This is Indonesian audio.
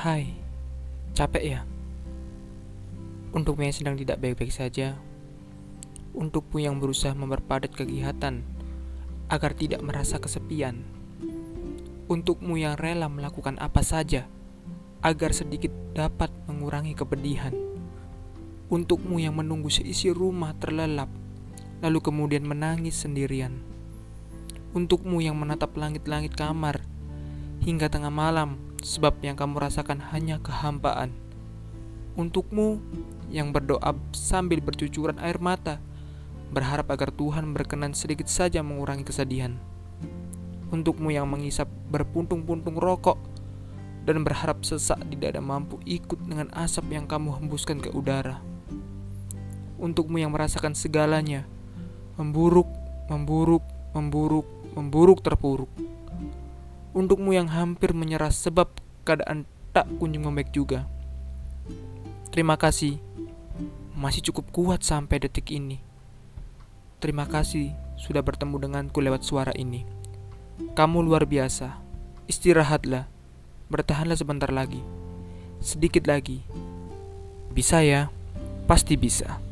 Hai, capek ya? Untukmu yang sedang tidak baik-baik saja, untukmu yang berusaha memperpadat kegiatan agar tidak merasa kesepian, untukmu yang rela melakukan apa saja agar sedikit dapat mengurangi kepedihan, untukmu yang menunggu seisi rumah terlelap, lalu kemudian menangis sendirian, untukmu yang menatap langit-langit kamar hingga tengah malam sebab yang kamu rasakan hanya kehampaan. Untukmu yang berdoa sambil bercucuran air mata, berharap agar Tuhan berkenan sedikit saja mengurangi kesedihan. Untukmu yang mengisap berpuntung-puntung rokok dan berharap sesak di dada mampu ikut dengan asap yang kamu hembuskan ke udara. Untukmu yang merasakan segalanya, memburuk, memburuk, memburuk, memburuk terpuruk untukmu yang hampir menyerah sebab keadaan tak kunjung membaik juga. Terima kasih, masih cukup kuat sampai detik ini. Terima kasih sudah bertemu denganku lewat suara ini. Kamu luar biasa. Istirahatlah, bertahanlah sebentar lagi, sedikit lagi. Bisa ya, pasti bisa.